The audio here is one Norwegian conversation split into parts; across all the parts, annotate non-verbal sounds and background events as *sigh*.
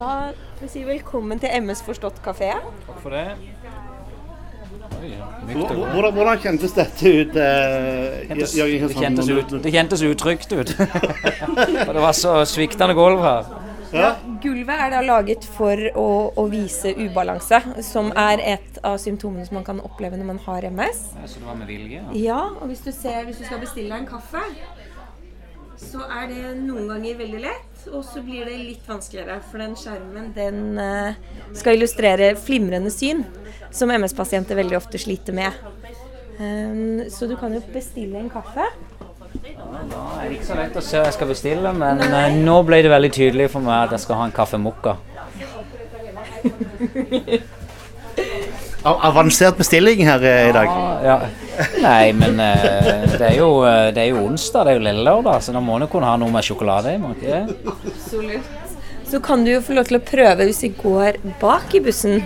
Da får vi si velkommen til MS Forstått kafé. Takk for det. Oi. Hvordan, hvordan kjentes dette ut? Eh, Kjentes- Jørgen Det kjentes, ut, det kjentes utrygt ut. *laughs* Og det var så sviktende gulv her. Ja. Gulvet er da laget for å, å vise ubalanse, som er et av symptomene som man kan oppleve når man har MS. Ja, Så det var med vilje? Ja. Ja, og hvis du ser, hvis du skal bestille deg en kaffe, så er det noen ganger veldig lett, og så blir det litt vanskeligere. For den skjermen den eh, skal illustrere flimrende syn, som MS-pasienter veldig ofte sliter med. Um, så du kan jo bestille en kaffe. Da er det ikke så lett å se hva jeg skal bestille, men Nei. nå ble det veldig tydelig for meg at jeg skal ha en kaffe mokka. *laughs* Av- Avansert bestilling her eh, i dag. Ja. Nei, men eh, det, er jo, eh, det er jo onsdag, det er jo lille lørdag, så da må du kunne ha noe med sjokolade i. ikke? Absolutt. Så kan du jo få lov til å prøve hvis vi går bak i bussen.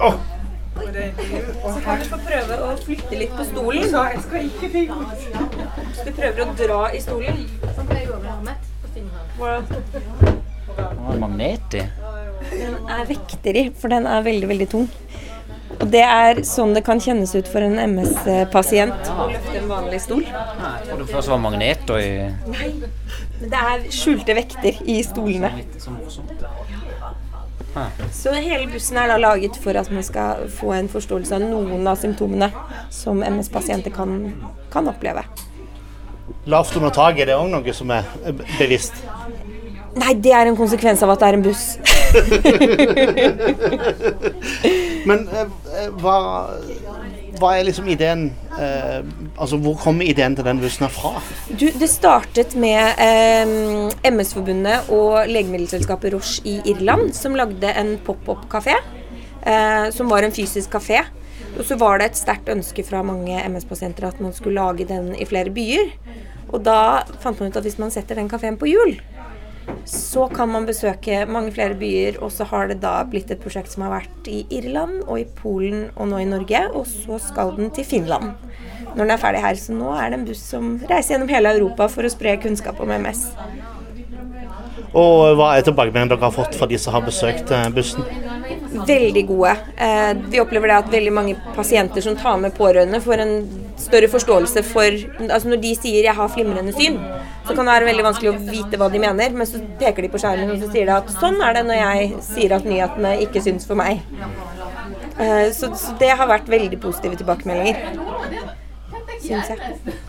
Oh. Så kan du få prøve å flytte litt på stolen. Jeg Hvis du prøver å dra i stolen. Det er en magnet i. Den er vekter i, for den er veldig, veldig tung. Og det er sånn det kan kjennes ut for en MS-pasient å løfte en vanlig stol. Jeg trodde først det var magneter i. Nei, men det er skjulte vekter i stolene. Så. Så hele bussen er da laget for at man skal få en forståelse av noen av symptomene som MS-pasienter kan, kan oppleve. Lavt under taket, det er òg noe som er bevisst. Nei, det er en konsekvens av at det er en buss. *laughs* Men eh, eh, hva, hva er liksom ideen eh, Altså, hvor kommer ideen til den bussen fra? Du, det startet med eh, MS-forbundet og legemiddelselskapet Roche i Irland, som lagde en pop-up-kafé. Eh, som var en fysisk kafé. Og så var det et sterkt ønske fra mange MS-pasienter at man skulle lage den i flere byer. Og da fant man ut at hvis man setter den kafeen på hjul, så kan man besøke mange flere byer. Og så har det da blitt et prosjekt som har vært i Irland og i Polen og nå i Norge. Og så skal den til Finland når den er ferdig her. Så nå er det en buss som reiser gjennom hele Europa for å spre kunnskap om MS. Og hva er tilbakemeldingen dere har fått fra de som har besøkt eh, bussen? Veldig gode. Eh, vi opplever det at veldig mange pasienter som tar med pårørende, får en større forståelse for altså Når de sier 'jeg har flimrende syn', så kan det være veldig vanskelig å vite hva de mener, men så peker de på skjermen og så sier de at 'sånn er det når jeg sier at nyhetene ikke syns for meg'. Eh, så, så det har vært veldig positive tilbakemeldinger. Syns jeg.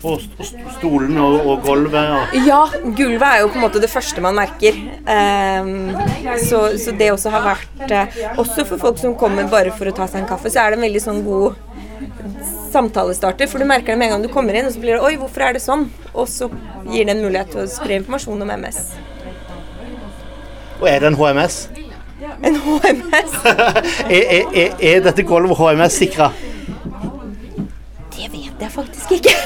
Og st- st- stolene og, og gulvet og Ja, gulvet er jo på en måte det første man merker. Um, så, så det også har vært uh, Også for folk som kommer bare for å ta seg en kaffe, så er det en veldig sånn god samtalestarter. For du merker det med en gang du kommer inn, og så blir det 'oi, hvorfor er det sånn?' Og så gir det en mulighet til å spre informasjon om MS. Og er det en HMS? En HMS? *laughs* Er, er, er, er dette gulvet HMS-sikra? Det vet jeg faktisk ikke. *laughs*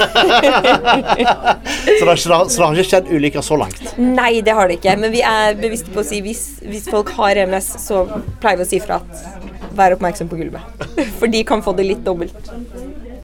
Så, det så det har ikke skjedd ulykker så langt? Nei, det har det ikke. Men vi er bevisste på å si hvis, hvis folk har MS, så pleier vi å si fra at vær oppmerksom på gulvet. *laughs* For de kan få det litt dobbelt.